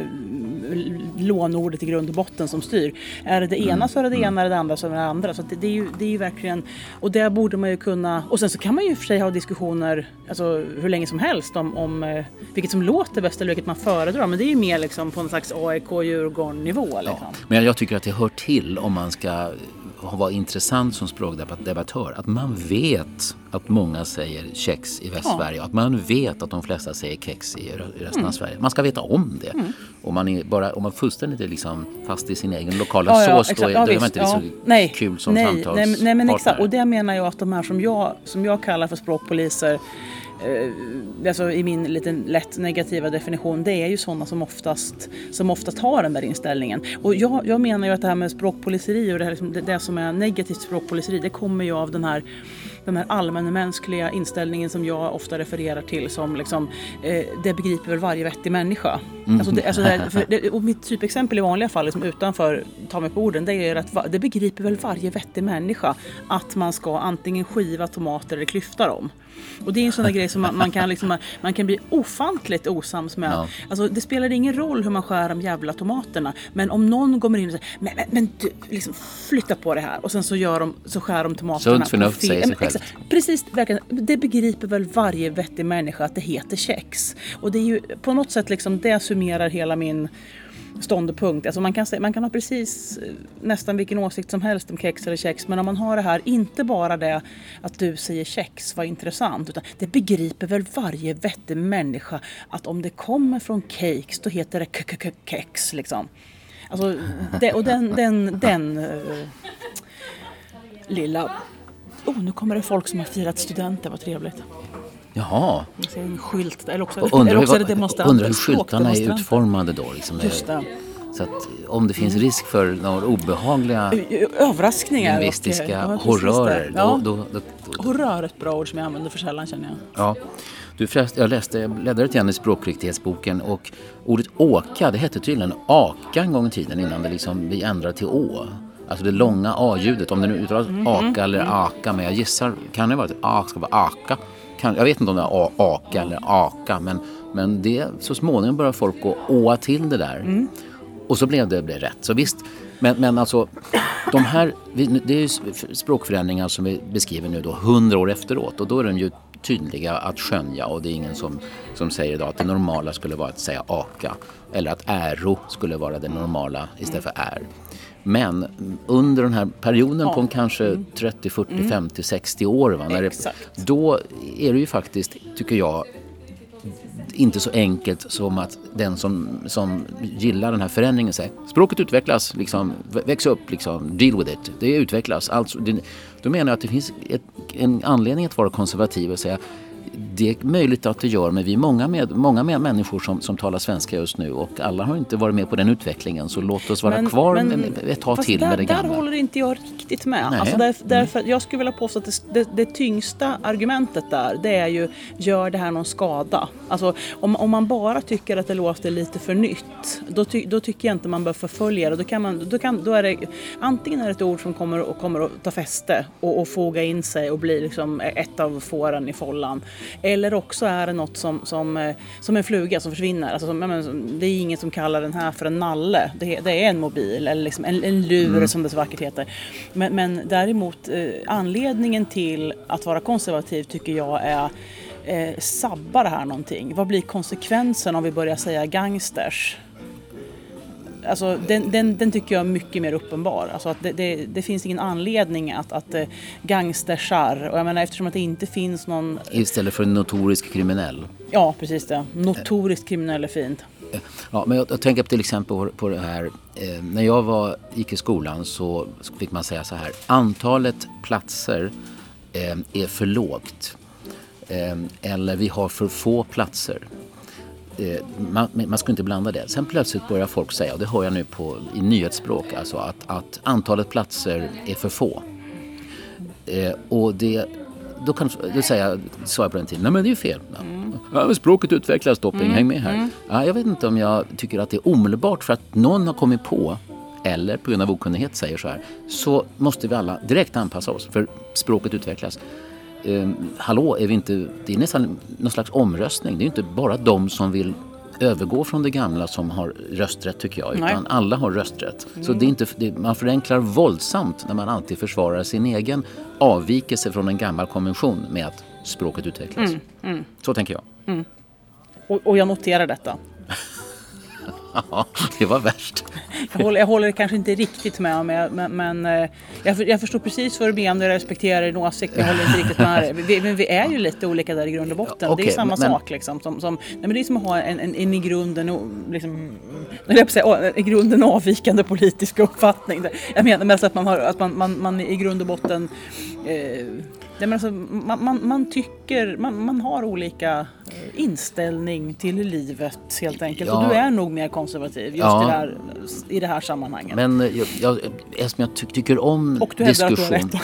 lånordet i grund och botten som styr? Är det det ena mm. så är det det ena, är det det andra så är det det andra. Så det, det, är ju, det är ju verkligen, och där borde man ju kunna, och sen så kan man ju för sig ha diskussioner alltså, hur länge som helst om, om eh, vilket som låter bäst eller vilket man föredrar. Men det är ju mer liksom på en slags AIK-Djurgården-nivå. Liksom. Ja, men jag tycker att det hör till om man ska vara intressant som språkdebattör. Att man vet att många säger kex i Västsverige. Ja. Att man vet att de flesta säger kex i resten mm. av Sverige. Man ska veta om det. Mm. Om man är bara, om man fullständigt är liksom fast i sin egen lokala ja, ja, sås då är, ja, då är man inte så nej, kul som nej, samtalspartner. Nej, nej men exakt. Och det menar jag att de här som jag, som jag kallar för språkpoliser Eh, alltså i min lite lätt negativa definition, det är ju sådana som oftast, som oftast har den där inställningen. Och jag, jag menar ju att det här med språkpoliseri och det, här, liksom, det, det som är negativt språkpoliseri, det kommer ju av den här den här allmänmänskliga inställningen som jag ofta refererar till som liksom, eh, det begriper väl varje vettig människa. Mm. Alltså det, alltså det, det, och mitt typexempel i vanliga fall, liksom utanför ta mig på orden, det är att det begriper väl varje vettig människa att man ska antingen skiva tomater eller klyfta dem. Och det är en sån där grej som man, man, kan liksom, man kan bli ofantligt osams med. Ja. Alltså, det spelar ingen roll hur man skär de jävla tomaterna. Men om någon kommer in och säger men, men, men du, liksom, flytta på det här. Och sen så, gör de, så skär de tomaterna. Sunt förnuft säger sig själv. Precis, verkligen. Det begriper väl varje vettig människa att det heter kex. Och det är ju på något sätt liksom, det summerar hela min ståndpunkt. Alltså man, kan, man kan ha precis eh, nästan vilken åsikt som helst om kex eller kex men om man har det här, inte bara det att du säger kex, vad intressant, utan det begriper väl varje vettig människa att om det kommer från cakes då heter det kex liksom. Alltså, det, och den, den, den uh, lilla... Oh, nu kommer det folk som har firat studenter, vad trevligt. Jaha. Jag ser en skylt. Eller också, undrar, eller också är det demonstranter. Undrar hur skyltarna är utformade då. Liksom. Just det. Så att om det finns mm. risk för några obehagliga överraskningar lingvistiska och, horrörer. Ja. Då, då, då, då, Horrör är ett bra ord som jag använder för sällan känner jag. Ja. Du, förresten, jag läste, jag bläddrade lite grann i språkriktighetsboken och ordet åka, det hette tydligen aka en gång i tiden innan det liksom, vi ändrade till å. Alltså det långa a-ljudet, om det nu uttalas mm. aka eller mm. aka, men jag gissar, kan det vara att a ska vara aka? kan, jag vet inte om det är aka eller aka, men, men det, så småningom började folk gå åa till det där. Mm. Och så blev det blev rätt. Så visst, men, men alltså de här, det är ju språkförändringar som vi beskriver nu då hundra år efteråt och då är de ju tydliga att skönja och det är ingen som, som säger idag att det normala skulle vara att säga aka eller att äro skulle vara det normala istället för är. Men under den här perioden ja. på kanske 30, 40, mm. 50, 60 år. Va, när det, då är det ju faktiskt, tycker jag, inte så enkelt som att den som, som gillar den här förändringen säger språket utvecklas, liksom, väx upp, liksom, deal with it. Det utvecklas. Alltså, det, då menar jag att det finns ett, en anledning att vara konservativ och säga det är möjligt att det gör, men vi är många, med, många med människor som, som talar svenska just nu och alla har inte varit med på den utvecklingen så låt oss vara men, kvar men, ett tag till där, med det gamla. Där håller inte jag riktigt med. Alltså där, därför, jag skulle vilja påstå att det, det, det, tyngsta argumentet där det är ju gör det här någon skada? Alltså om, om man bara tycker att det låter lite för nytt då, ty, då tycker jag inte man bör förfölja det. Då, kan man, då, kan, då är det antingen är det ett ord som kommer, och kommer att ta fäste och, och foga in sig och bli liksom ett av fåren i follan eller också är det något som, som, eh, som en fluga som försvinner. Alltså, det är ingen som kallar den här för en nalle. Det, det är en mobil eller liksom en, en lur mm. som det så vackert heter. Men, men däremot eh, anledningen till att vara konservativ tycker jag är eh, sabbar det här någonting? Vad blir konsekvensen om vi börjar säga gangsters? Alltså, den, den, den, tycker jag är mycket mer uppenbar. Alltså att det, det, det finns ingen anledning att, att eh, gangstersar, och jag menar eftersom att det inte finns någon... Istället för notorisk kriminell? Ja, precis det. Notoriskt kriminell är fint. Ja, men jag, jag tänker till exempel på, på det här. Eh, när jag var, gick i skolan så fick man säga så här. Antalet platser eh, är för lågt. Eh, eller vi har för få platser. Eh, man, man ska inte blanda det. Sen plötsligt börjar folk säga, och det hör jag nu på, i nyhetsspråk, alltså att, att antalet platser är för få. Eh, och det, då kan du säga, sa jag på den tiden, nej men det är ju fel. Ja, språket utvecklas, Dopping, mm. häng med här. Mm. Ja, jag vet inte om jag tycker att det är omedelbart för att någon har kommit på eller på grund av okunnighet säger så här, så måste vi alla direkt anpassa oss för språket utvecklas eh, hallå, är vi inte, det är nästan någon slags omröstning. Det är inte bara de som vill övergå från det gamla som har rösträtt tycker jag. Utan Nej. alla har rösträtt. Mm. Så det är inte, det, man förenklar våldsamt när man alltid försvarar sin egen avvikelse från en gammal konvention med att språket utvecklas. Mm. Mm. Så tänker jag. Mm. Och, och jag noterar detta. Ja, det var värst. Jag håller, jag håller kanske inte riktigt med om men, men eh, jag, jag förstår precis vad du menar och jag respekterar din åsikt men jag håller inte riktigt med dig. Vi, men vi är ju lite olika där i grund och botten. Okay, det är samma men, sak liksom. Som, som, nej, men det är som att ha en, en, en i grunden, liksom, jag säga, i grunden avvikande politisk uppfattning. Jag menar mest att man, har, att man, man, man i grund och botten eh, Nej, men alltså, man, man, man tycker, man, man, har olika eh, inställning till livet helt enkelt. Ja. Och du är nog mer konservativ just ja. i, det här, i det här sammanhanget. Men jag, jag, eftersom jag ty tycker om Och du hävdar att du har rätt.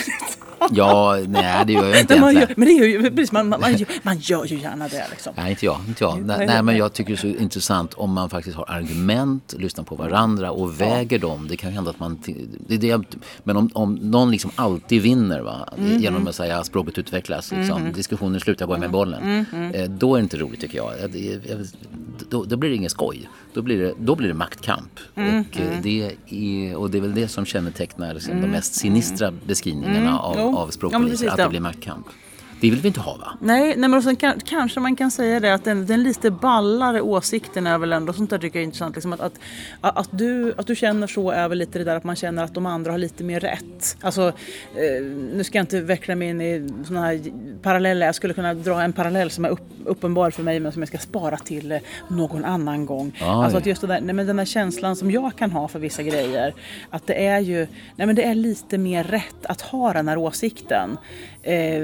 Ja, nej det gör jag inte men, gör, men det är ju, precis, man, man, man, gör, man gör ju gärna det. Liksom. Nej, inte jag. Inte jag. Nej, nej, men jag tycker det är så intressant om man faktiskt har argument, lyssnar på varandra och väger ja. dem. Det kan hända att man... Det det, men om, om någon liksom alltid vinner va? Mm. genom att säga att språket utvecklas, liksom, mm. diskussionen slutar gå med bollen. Mm. Eh, då är det inte roligt tycker jag. Då, då blir det ingen skoj. Då blir det, då blir det maktkamp. Mm, och, mm. Det är, och det är väl det som kännetecknar liksom, mm, de mest sinistra beskrivningarna mm. av, av språkpoliser. Ja, att det blir maktkamp. Det vill vi inte ha va? Nej, nej men sen kan, kanske man kan säga det att den, den lite ballare åsikten är väl ändå sånt där tycker jag är intressant. Liksom att, att, att, du, att du känner så är väl lite det där att man känner att de andra har lite mer rätt. Alltså, eh, nu ska jag inte veckla mig in i sådana här paralleller. Jag skulle kunna dra en parallell som är upp, uppenbar för mig men som jag ska spara till eh, någon annan gång. Aj. Alltså att just det där, nej, men den där känslan som jag kan ha för vissa grejer. Att det är ju, nej men det är lite mer rätt att ha den här åsikten. Eh,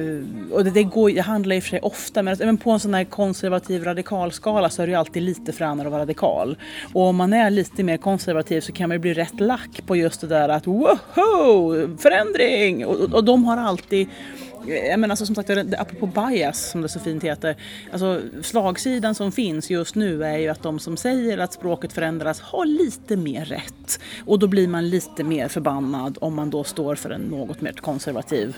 och det, det, går, det handlar i och för sig ofta, men, men på en sån här konservativ radikalskala så är det ju alltid lite fränare att vara radikal. Och om man är lite mer konservativ så kan man ju bli rätt lack på just det där att woho, förändring! Och, och, och de har alltid eh, jag menar alltså, som sagt, apropå bias som det så fint heter. Alltså, slagsidan som finns just nu är ju att de som säger att språket förändras har lite mer rätt. Och då blir man lite mer förbannad om man då står för en något mer konservativ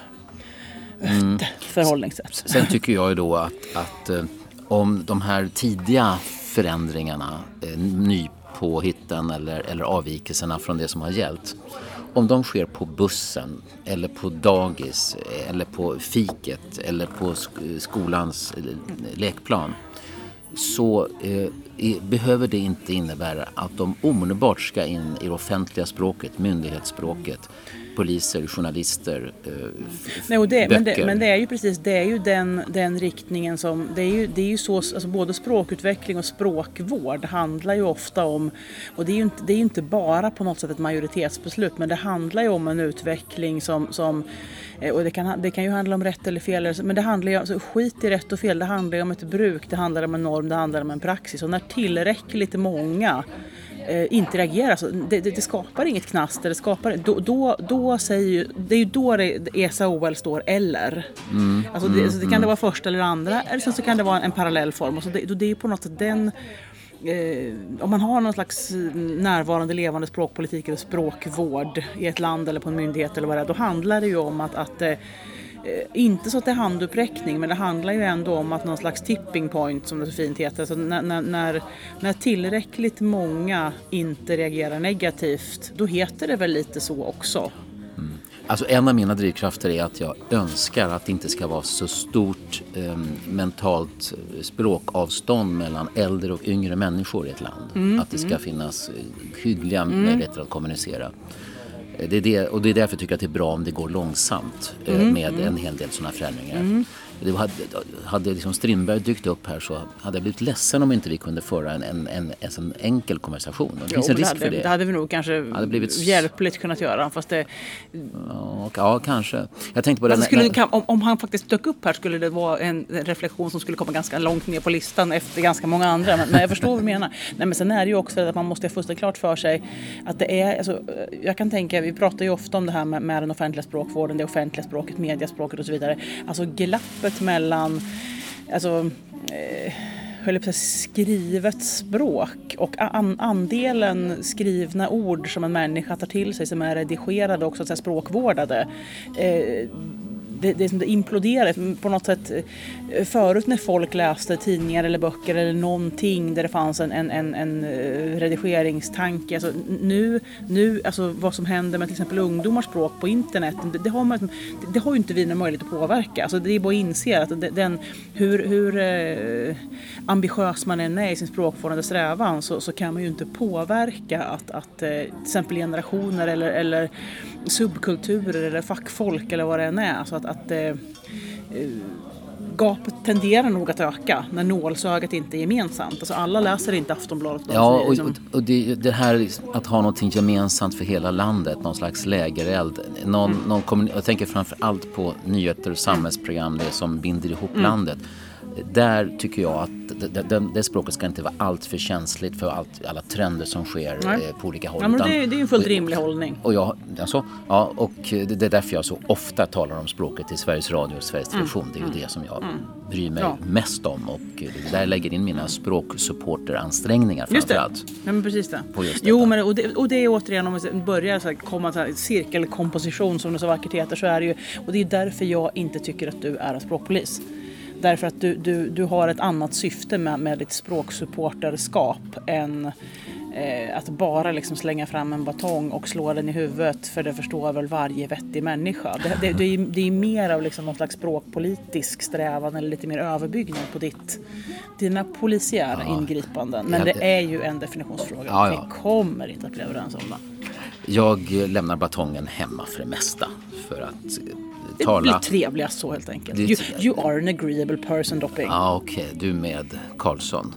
mm. förhållningssätt. Sen tycker jag ju då att, att eh, om de här tidiga förändringarna, eh, nypåhitten eller, eller avvikelserna från det som har gällt. Om de sker på bussen eller på dagis eller på fiket eller på skolans eh, lekplan så eh, behöver det inte innebära att de omedelbart ska in i det offentliga språket, myndighetsspråket poliser, journalister, eh, Nej, och det, men, det, men det är ju precis det är ju den, den riktningen som, det är ju, det är ju så, alltså både språkutveckling och språkvård handlar ju ofta om, och det är ju inte, det är inte bara på något sätt ett majoritetsbeslut, men det handlar ju om en utveckling som, som eh, och det kan, det kan ju handla om rätt eller fel, men det handlar ju alltså, skit i rätt och fel, det handlar ju om ett bruk, det handlar om en norm, det handlar om en praxis och när tillräckligt många eh, inte reagerar. Alltså, det, det, det, skapar inget knaster. Det, skapar, då, då, då säger det är ju då det, ESA-OL står eller. Mm, alltså det, mm, så det kan mm. det vara första eller andra eller så, så kan det vara en parallell form. Och så det, det är på något sätt den Eh, om man har någon slags närvarande levande språkpolitik eller språkvård i ett land eller på en myndighet eller vad det är, då handlar det ju om att, att Eh, inte så att det är handuppräckning men det handlar ju ändå om att någon slags tipping point som det så fint heter. Så när, när, när tillräckligt många inte reagerar negativt då heter det väl lite så också. Mm. Alltså en av mina drivkrafter är att jag önskar att det inte ska vara så stort eh, mentalt språkavstånd mellan äldre och yngre människor i ett land. Mm, att det ska mm. finnas hyggliga mm. möjligheter att kommunicera. Det är det, och det är därför jag tycker att det är bra om det går långsamt eh, mm, med mm. en hel del sådana förändringar. Mm. Det hade, hade liksom Strindberg dykt upp här så hade jag blivit ledsen om inte vi kunde föra en, en, en, en enkel konversation. Det finns jo, en risk hade, för det. Det hade vi nog kanske hade blivit... hjälpligt kunnat göra. Fast det... ja, ja, kanske. Jag tänkte på det, skulle, när... om, om, han faktiskt dök upp här skulle det vara en reflektion som skulle komma ganska långt ner på listan efter ganska många andra. Men, men jag förstår vad du menar. Nej, men sen är det ju också att man måste ha fullständigt klart för sig att det är, alltså, jag kan tänka, vi pratar ju ofta om det här med, med den offentliga språkvården, det offentliga språket, mediaspråket och så vidare. Alltså glappet mellan alltså, eh, höll på skrivet språk och an andelen skrivna ord som en människa tar till sig som är redigerade och så språkvårdade. Eh, det, det, det imploderar på något sätt. Eh, förut när folk läste tidningar eller böcker eller någonting där det fanns en, en, en, en eh, redigeringstanke. Alltså, nu, nu, alltså vad som händer med till exempel ungdomars språk på internet, det, det har, man, liksom, det, har ju inte vi någon möjlighet att påverka. Alltså, det är bara att inse att den, hur, hur eh, ambitiös man än är i sin språkvårdande strävan så, så kan man ju inte påverka att, att eh, till exempel generationer eller, eller subkulturer eller fackfolk eller vad det än är. Alltså att, att eh, gapet tenderar nog att öka när nålsögat inte är gemensamt. Alltså alla läser inte Aftonbladet. Ja, och, liksom... och det, det, här att ha någonting gemensamt för hela landet, någon slags lägereld. Någon, mm. någon jag tänker framför allt på nyheter och samhällsprogram, det som binder ihop mm. landet där tycker jag att det, det, det, språket ska inte vara allt för känsligt för allt, alla trender som sker eh, på olika håll. Ja, men det, det är en fullt rimlig hållning. Och jag, alltså, ja, och det, är därför jag så ofta talar om språket i Sveriges Radio och Sveriges mm. Television. Det är ju mm. det som jag mm. bryr mig ja. mest om och där lägger in mina språksupporteransträngningar framför allt. Ja, men precis det. jo, men, och, det, och det är återigen om vi börjar så här, komma till cirkelkomposition som det så vackert heter så är det ju och det är därför jag inte tycker att du är en språkpolis. Därför att du, du, du har ett annat syfte med, med ditt språksupporterskap än eh, att bara liksom slänga fram en batong och slå den i huvudet för det förstår väl varje vettig människa. Det, det, det, är, det är mer av liksom någon slags språkpolitisk strävan eller lite mer överbyggnad på ditt, dina polisiära ja. ingripanden. Men det är ju en definitionsfråga. Ja, ja. Vi kommer inte att bli överens om det. Jag lämnar batongen hemma för det mesta för att tala. Blir trevligast så helt enkelt. You, you, are an agreeable person Dopping. Ja, okej. Okay. Du med Karlsson.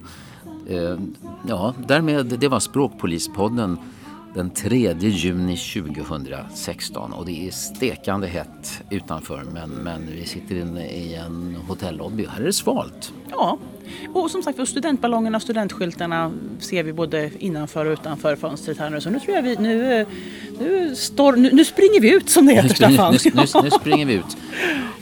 Uh, ja, därmed, det var Språkpolispodden den 3 juni 2016 och det är stekande hett utanför men, men vi sitter inne i en hotellobby. Här är det svalt. Ja, och som sagt studentballongerna och studentskyltarna ser vi både innanför och utanför fönstret här nu. Så nu tror jag vi, nu, nu, står, nu, nu springer vi ut som det heter Staffan. Nu, nu, nu, springer vi ut.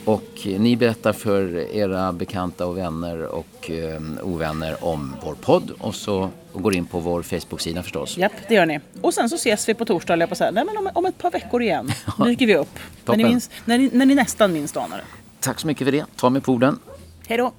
Och ni berättar för era bekanta och vänner och eh, ovänner om vår podd och så och går in på vår Facebook-sida förstås. Japp, det gör ni. Och sen så ses vi på torsdag, jag på säga. Nej, men om, om ett par veckor igen. Dyker vi upp. När ni, minns, när, ni, när ni nästan minns dagen. Tack så mycket för det. Ta mig på orden. Hej då.